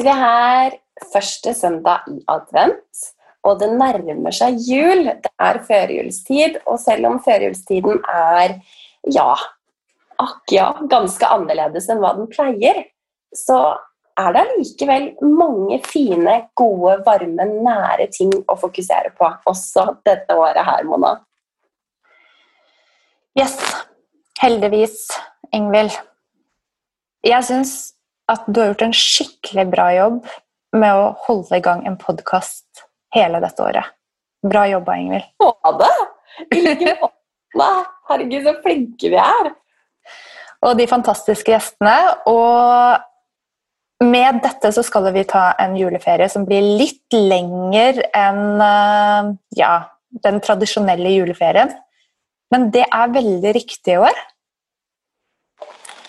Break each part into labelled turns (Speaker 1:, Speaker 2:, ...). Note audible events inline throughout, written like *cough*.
Speaker 1: Sitter vi her første søndag i advent, og det nærmer seg jul. Det er førjulstid, og selv om førjulstiden er ja, akk ja, ganske annerledes enn hva den pleier, så er det allikevel mange fine, gode, varme, nære ting å fokusere på også dette året her, Mona.
Speaker 2: Yes. Heldigvis, Ingvild. Jeg syns at du har gjort en skikkelig bra jobb med å holde i gang en podkast hele dette året. Bra jobba, Ingvild.
Speaker 1: Å det! I like *laughs* måte. Herregud, så flinke vi er.
Speaker 2: Og de fantastiske gjestene. Og med dette så skal vi ta en juleferie som blir litt lenger enn eh, ja, den tradisjonelle juleferien. Men det er veldig riktig i år.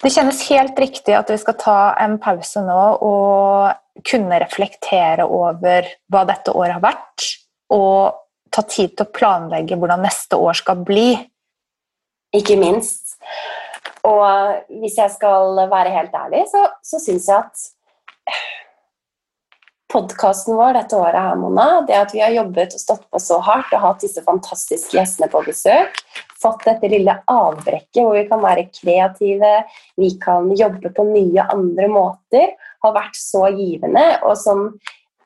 Speaker 2: Det kjennes helt riktig at vi skal ta en pause nå og kunne reflektere over hva dette året har vært, og ta tid til å planlegge hvordan neste år skal bli.
Speaker 1: Ikke minst. Og hvis jeg skal være helt ærlig, så, så syns jeg at podkasten vår dette året her, Mona, det at vi har jobbet og stått på så hardt og hatt disse fantastiske gjestene på besøk, fått dette lille avbrekket hvor vi kan være kreative, vi kan jobbe på nye andre måter, har vært så givende og som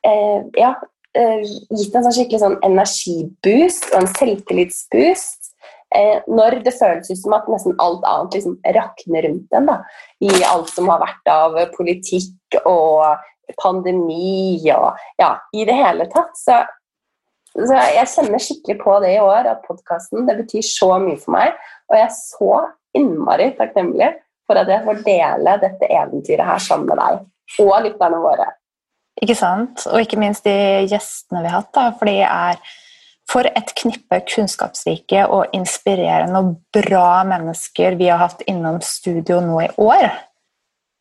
Speaker 1: eh, ja, eh, gitt en sånn skikkelig sånn energiboost og en selvtillitsboost. Eh, når det føles ut som at nesten alt annet liksom rakner rundt en. I alt som har vært av politikk og pandemi og ja, i det hele tatt. Så, så jeg kjenner skikkelig på det i år, at podkasten betyr så mye for meg. Og jeg er så innmari takknemlig for at jeg får dele dette eventyret her sammen med deg og lytterne våre.
Speaker 2: Ikke sant? Og ikke minst de gjestene vi har hatt, da, for de er for et knippe kunnskapsrike og inspirerende og bra mennesker vi har hatt innom studio nå i år.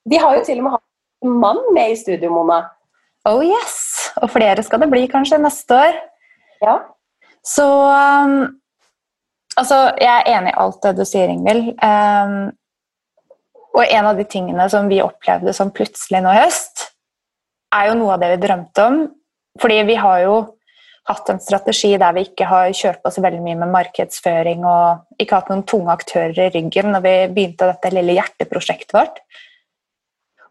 Speaker 1: Vi har jo til og med hatt en mann med i studio, Mona.
Speaker 2: Oh yes! Og flere skal det bli kanskje neste år.
Speaker 1: Ja.
Speaker 2: Så um, Altså, jeg er enig i alt det du sier, Ingvild. Um, og en av de tingene som vi opplevde som plutselig nå i høst, er jo noe av det vi drømte om. Fordi vi har jo hatt en strategi der vi ikke har kjørt på så veldig mye med markedsføring og ikke hatt noen tunge aktører i ryggen når vi begynte dette lille hjerteprosjektet vårt.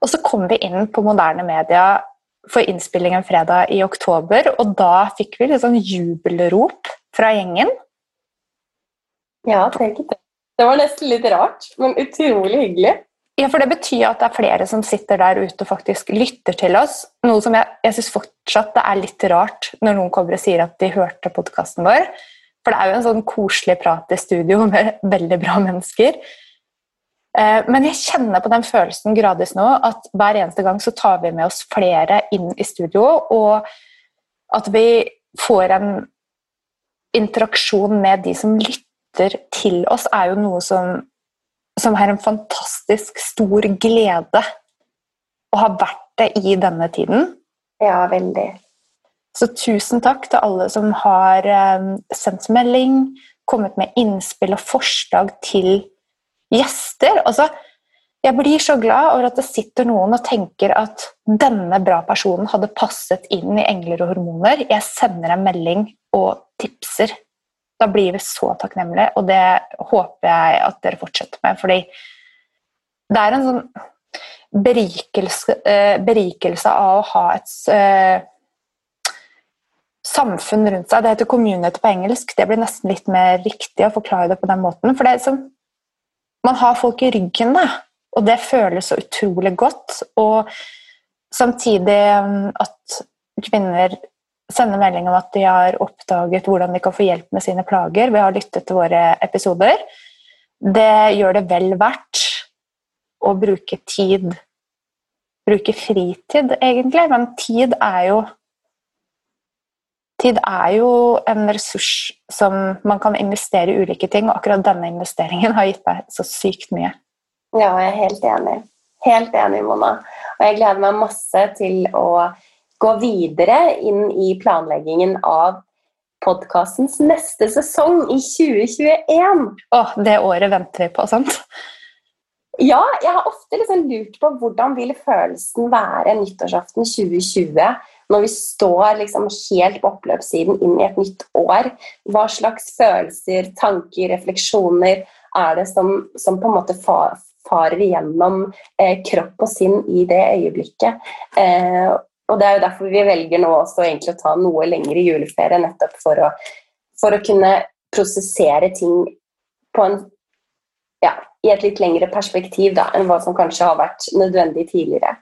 Speaker 2: Og så kom vi inn på moderne media for innspilling en fredag i oktober, og da fikk vi litt sånn jubelrop fra gjengen.
Speaker 1: Ja, tenk det. Det var nesten litt rart, men utrolig hyggelig.
Speaker 2: Ja, for det betyr at det er flere som sitter der ute og faktisk lytter til oss. Noe som jeg, jeg syns fortsatt det er litt rart når noen kommer og sier at de hørte podkasten vår. For det er jo en sånn koselig prat i studio med veldig bra mennesker. Eh, men jeg kjenner på den følelsen gradvis nå at hver eneste gang så tar vi med oss flere inn i studio, og at vi får en interaksjon med de som lytter til oss, er jo noe som som er en fantastisk stor glede å ha vært det i denne tiden.
Speaker 1: Ja, veldig.
Speaker 2: Så tusen takk til alle som har eh, sendt melding, kommet med innspill og forslag til gjester. Altså, jeg blir så glad over at det sitter noen og tenker at denne bra personen hadde passet inn i Engler og hormoner. Jeg sender en melding og tipser da blir vi så takknemlige, og det håper jeg at dere fortsetter med. Fordi det er en sånn berikelse, eh, berikelse av å ha et eh, samfunn rundt seg. Det heter community på engelsk. Det blir nesten litt mer riktig å forklare det på den måten. For det er som, man har folk i ryggen, da, og det føles så utrolig godt. Og samtidig mm, at kvinner sender melding om at de har oppdaget hvordan de kan få hjelp med sine plager ved å ha lyttet til våre episoder. Det gjør det vel verdt å bruke tid Bruke fritid, egentlig, men tid er jo Tid er jo en ressurs som man kan investere i ulike ting, og akkurat denne investeringen har gitt meg så sykt mye.
Speaker 1: Ja, jeg er helt enig. Helt enig, Mona. Og jeg gleder meg masse til å gå videre inn i planleggingen av podkastens neste sesong i 2021.
Speaker 2: Åh, det året venter vi på, sant?
Speaker 1: Ja, jeg har ofte liksom lurt på hvordan vil følelsen være nyttårsaften 2020 når vi står liksom helt på oppløpssiden inn i et nytt år. Hva slags følelser, tanker, refleksjoner er det som, som på en måte farer igjennom eh, kropp og sinn i det øyeblikket? Eh, og Det er jo derfor vi velger nå også egentlig å ta noe lengre juleferie, nettopp for å, for å kunne prosessere ting på en, ja, i et litt lengre perspektiv da, enn hva som kanskje har vært nødvendig tidligere.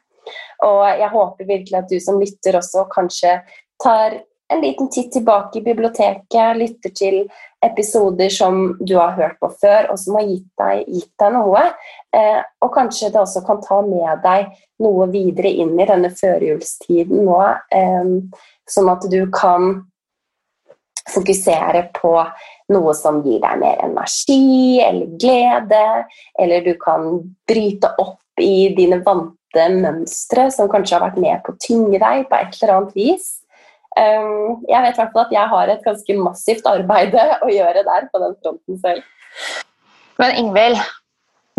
Speaker 1: Og Jeg håper virkelig at du som lytter også kanskje tar en liten titt tilbake i biblioteket, lytter til episoder som du har hørt på før, og som har gitt deg, gitt deg noe. Eh, og kanskje det også kan ta med deg noe videre inn i denne førjulstiden nå, eh, sånn at du kan fokusere på noe som gir deg mer energi eller glede, eller du kan bryte opp i dine vante mønstre som kanskje har vært med på å tynge deg på et eller annet vis. Um, jeg vet i hvert fall at jeg har et ganske massivt arbeid å gjøre der på den fronten selv.
Speaker 2: Men Ingvild,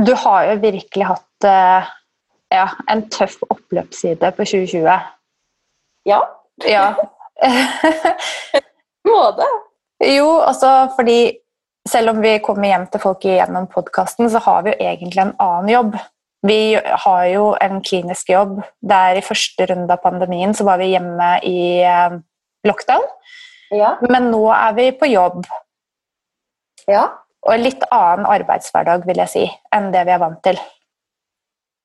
Speaker 2: du har jo virkelig hatt uh, ja, en tøff oppløpsside på 2020.
Speaker 1: Ja.
Speaker 2: ja. *laughs* *laughs*
Speaker 1: Må det?
Speaker 2: Jo, altså fordi selv om vi kommer hjem til folk gjennom podkasten, så har vi jo egentlig en annen jobb. Vi har jo en klinisk jobb der i første runde av pandemien så var vi hjemme i eh, lockdown.
Speaker 1: Ja.
Speaker 2: Men nå er vi på jobb.
Speaker 1: Ja.
Speaker 2: Og litt annen arbeidshverdag, vil jeg si, enn det vi er vant til.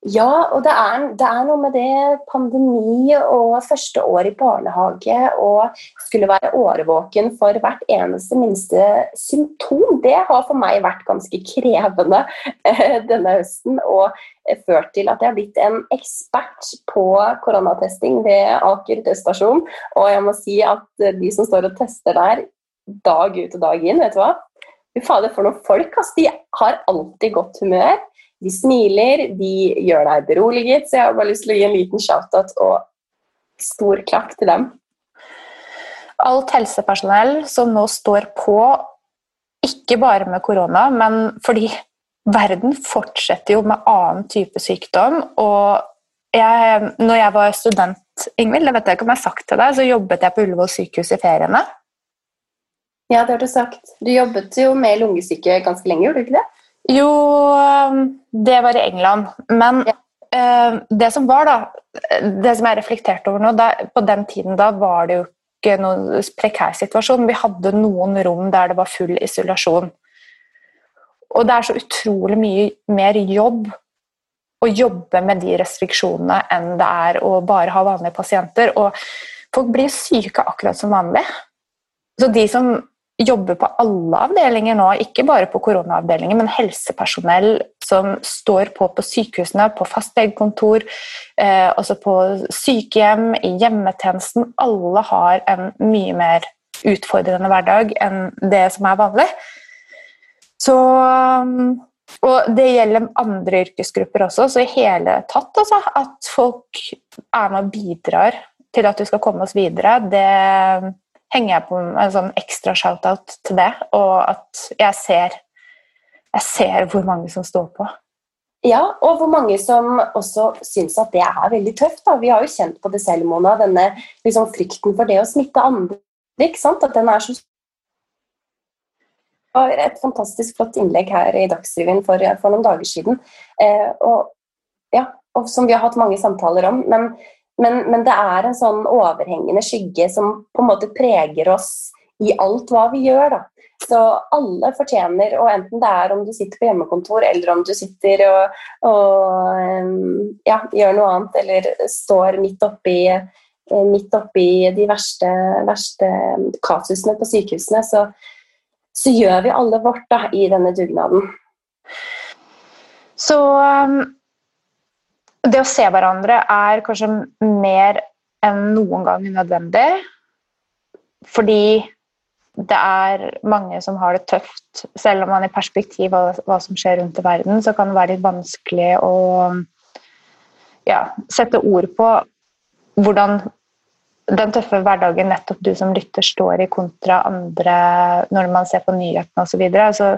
Speaker 1: Ja, og det er, det er, noe med det pandemi og første år i barnehage og skulle være årvåken for hvert eneste minste symptom. Det har for meg vært ganske krevende eh, denne høsten og ført til at jeg har blitt en ekspert på koronatesting ved Aker teststasjon. Og jeg må si at de som står og tester der dag ut og dag inn, vet du hva? Fy fader, for noen folk! Altså, de har alltid godt humør. De smiler, de gjør deg beroliget, så jeg har bare lyst til å gi en liten shout-out og stor klapp til dem.
Speaker 2: Alt helsepersonell som nå står på, ikke bare med korona, men fordi verden fortsetter jo med annen type sykdom. Og jeg, når jeg var student, Ingvild, det vet jeg ikke om jeg har sagt til deg, så jobbet jeg på Ullevål sykehus i feriene.
Speaker 1: Ja, det har du sagt. Du jobbet jo med lungesyke ganske lenge, gjorde du ikke det?
Speaker 2: Jo, um, det var i England. Men ja. uh, det som var, da Det som jeg reflekterte over nå da, På den tiden da var det jo ikke noen prekær situasjon. Vi hadde noen rom der det var full isolasjon. Og det er så utrolig mye mer jobb å jobbe med de restriksjonene enn det er å bare ha vanlige pasienter. Og folk blir syke akkurat som vanlig. Så de som jobber på alle avdelinger nå, ikke bare på koronaavdelinger, men helsepersonell som står på på sykehusene, på fastlegekontor, eh, også på sykehjem, i hjemmetjenesten. Alle har en mye mer utfordrende hverdag enn det som er vanlig. Så og det gjelder andre yrkesgrupper også, så i hele tatt altså, at folk er med og bidrar til at vi skal komme oss videre, det henger jeg på en sånn ekstra shout-out til det. Og at jeg ser, jeg ser hvor mange som står på.
Speaker 1: Ja, og hvor mange som også syns at det er veldig tøft. Da. Vi har jo kjent på det selv, Mona, denne liksom, frykten for det å smitte andre. ikke sant? At den er så et fantastisk flott innlegg her i Dagsrevyen for, for noen dager siden. Eh, og, ja, og som vi har hatt mange samtaler om. Men men, men, det er en sånn overhengende skygge som på en måte preger oss i alt hva vi gjør. da. Så alle fortjener, og enten det er om du sitter på hjemmekontor, eller om du sitter og, og ja, gjør noe annet, eller står midt oppi, midt oppi de verste, verste kasusene på sykehusene, så, så, gjør vi alle vårt da, i denne dugnaden.
Speaker 2: Så det å se hverandre er kanskje mer enn noen gang nødvendig. Fordi det er mange som har det tøft. Selv om man i perspektiv av hva som skjer rundt i verden, så kan det være litt vanskelig å ja, sette ord på hvordan den tøffe hverdagen nettopp du som lytter står i kontra andre når man ser på nyhetene osv. Altså,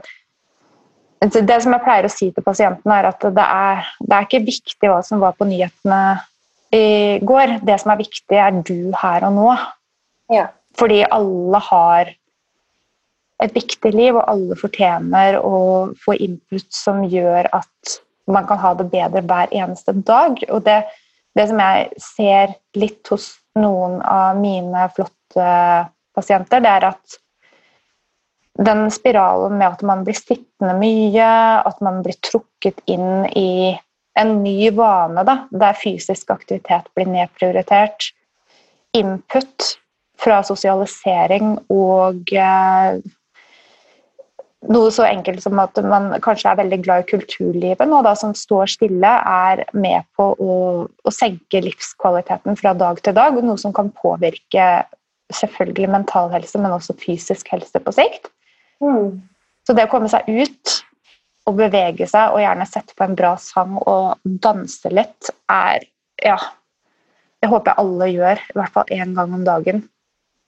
Speaker 2: det som jeg pleier å si til pasientene, er at det er, det er, ikke viktig hva som var på nyhetene i går. Det som er viktig, er du her og nå.
Speaker 1: Ja.
Speaker 2: Fordi alle har et viktig liv, og alle fortjener å få input som gjør at man kan ha det bedre hver eneste dag. Og det, det som jeg ser litt hos noen av mine flotte pasienter, det er at den spiralen med at man blir sittende mye, at man blir trukket inn i en ny vane da, der fysisk aktivitet blir nedprioritert. Input fra sosialisering og eh, noe så enkelt som at man kanskje er veldig glad i kulturlivet nå, da, som står stille, er med på å, å senke livskvaliteten fra dag til dag. Noe som kan påvirke selvfølgelig mental helse, men også fysisk helse på sikt. Mm. Så det å komme seg ut og bevege seg, og gjerne sette på en bra sang og danse litt, er Ja. Det håper jeg alle gjør, i hvert fall én gang om dagen.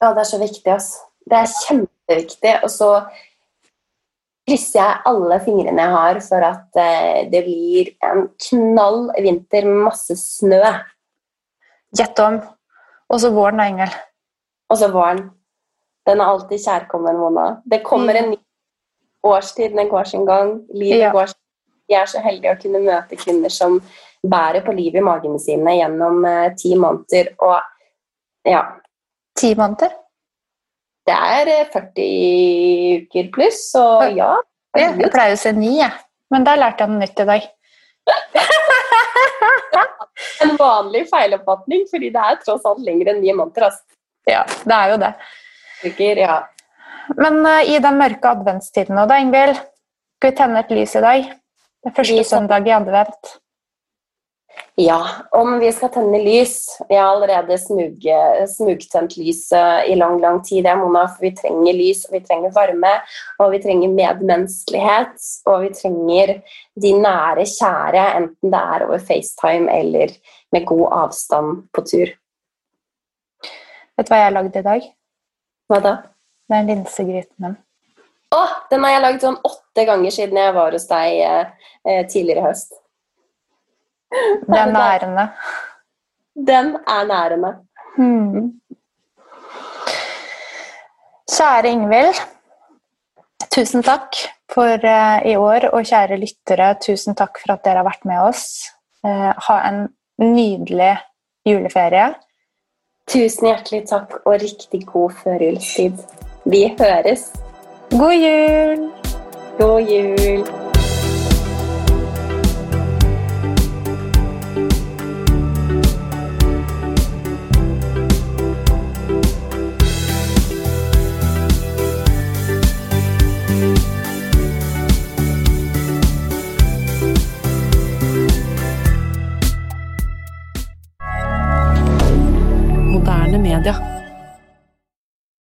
Speaker 1: Ja, det er så viktig, altså. Det er kjempeviktig. Og så krysser jeg alle fingrene jeg har for at eh, det blir en knall vinter masse snø.
Speaker 2: Gjett om. Og så våren, da, Ingvild.
Speaker 1: Og så våren. Den er alltid kjærkommen, Mona. Det kommer en ny årstid, den går sin gang. Livet ja. går sin Vi er så heldige å kunne møte kvinner som bærer på livet i magene sine gjennom eh, ti måneder. Og ja.
Speaker 2: Ti måneder?
Speaker 1: Det er 40 eh, uker pluss, og ja.
Speaker 2: Jeg pleier å se ni, jeg. Men der lærte jeg noe nytt i dag. *laughs*
Speaker 1: en vanlig feiloppfatning, fordi det er tross alt lenger enn ni måneder. Altså.
Speaker 2: Ja, det er jo det.
Speaker 1: Uker, ja.
Speaker 2: Men uh, i den mørke adventstiden nå, da, Ingvild, skal vi tenne et lys i dag? Det er første
Speaker 1: Vi
Speaker 2: søndag i advent.
Speaker 1: ja, om vi skal tenne lys Jeg har allerede smug, smugtent lys eh, i lang, lang tid, jeg, Mona, for vi trenger lys, og vi trenger varme, og vi trenger medmenneskelighet, og vi trenger de nære kjære, enten det er over FaceTime eller med god avstand på tur.
Speaker 2: Vet du hva jeg lagde i dag?
Speaker 1: Hva da?
Speaker 2: Det er linsegrytene.
Speaker 1: Å! Oh, den har jeg lagd sånn åtte ganger siden jeg var hos deg eh, eh, tidligere i høst.
Speaker 2: Det er nærende.
Speaker 1: Den er nærende.
Speaker 2: Hmm. Kjære Ingvild, tusen takk for eh, i år, og kjære lyttere, tusen takk for at dere har vært med oss. Eh, ha en nydelig juleferie.
Speaker 1: Tusen hjertelig takk og riktig god førjulstid. Vi høres.
Speaker 2: God jul!
Speaker 1: God jul.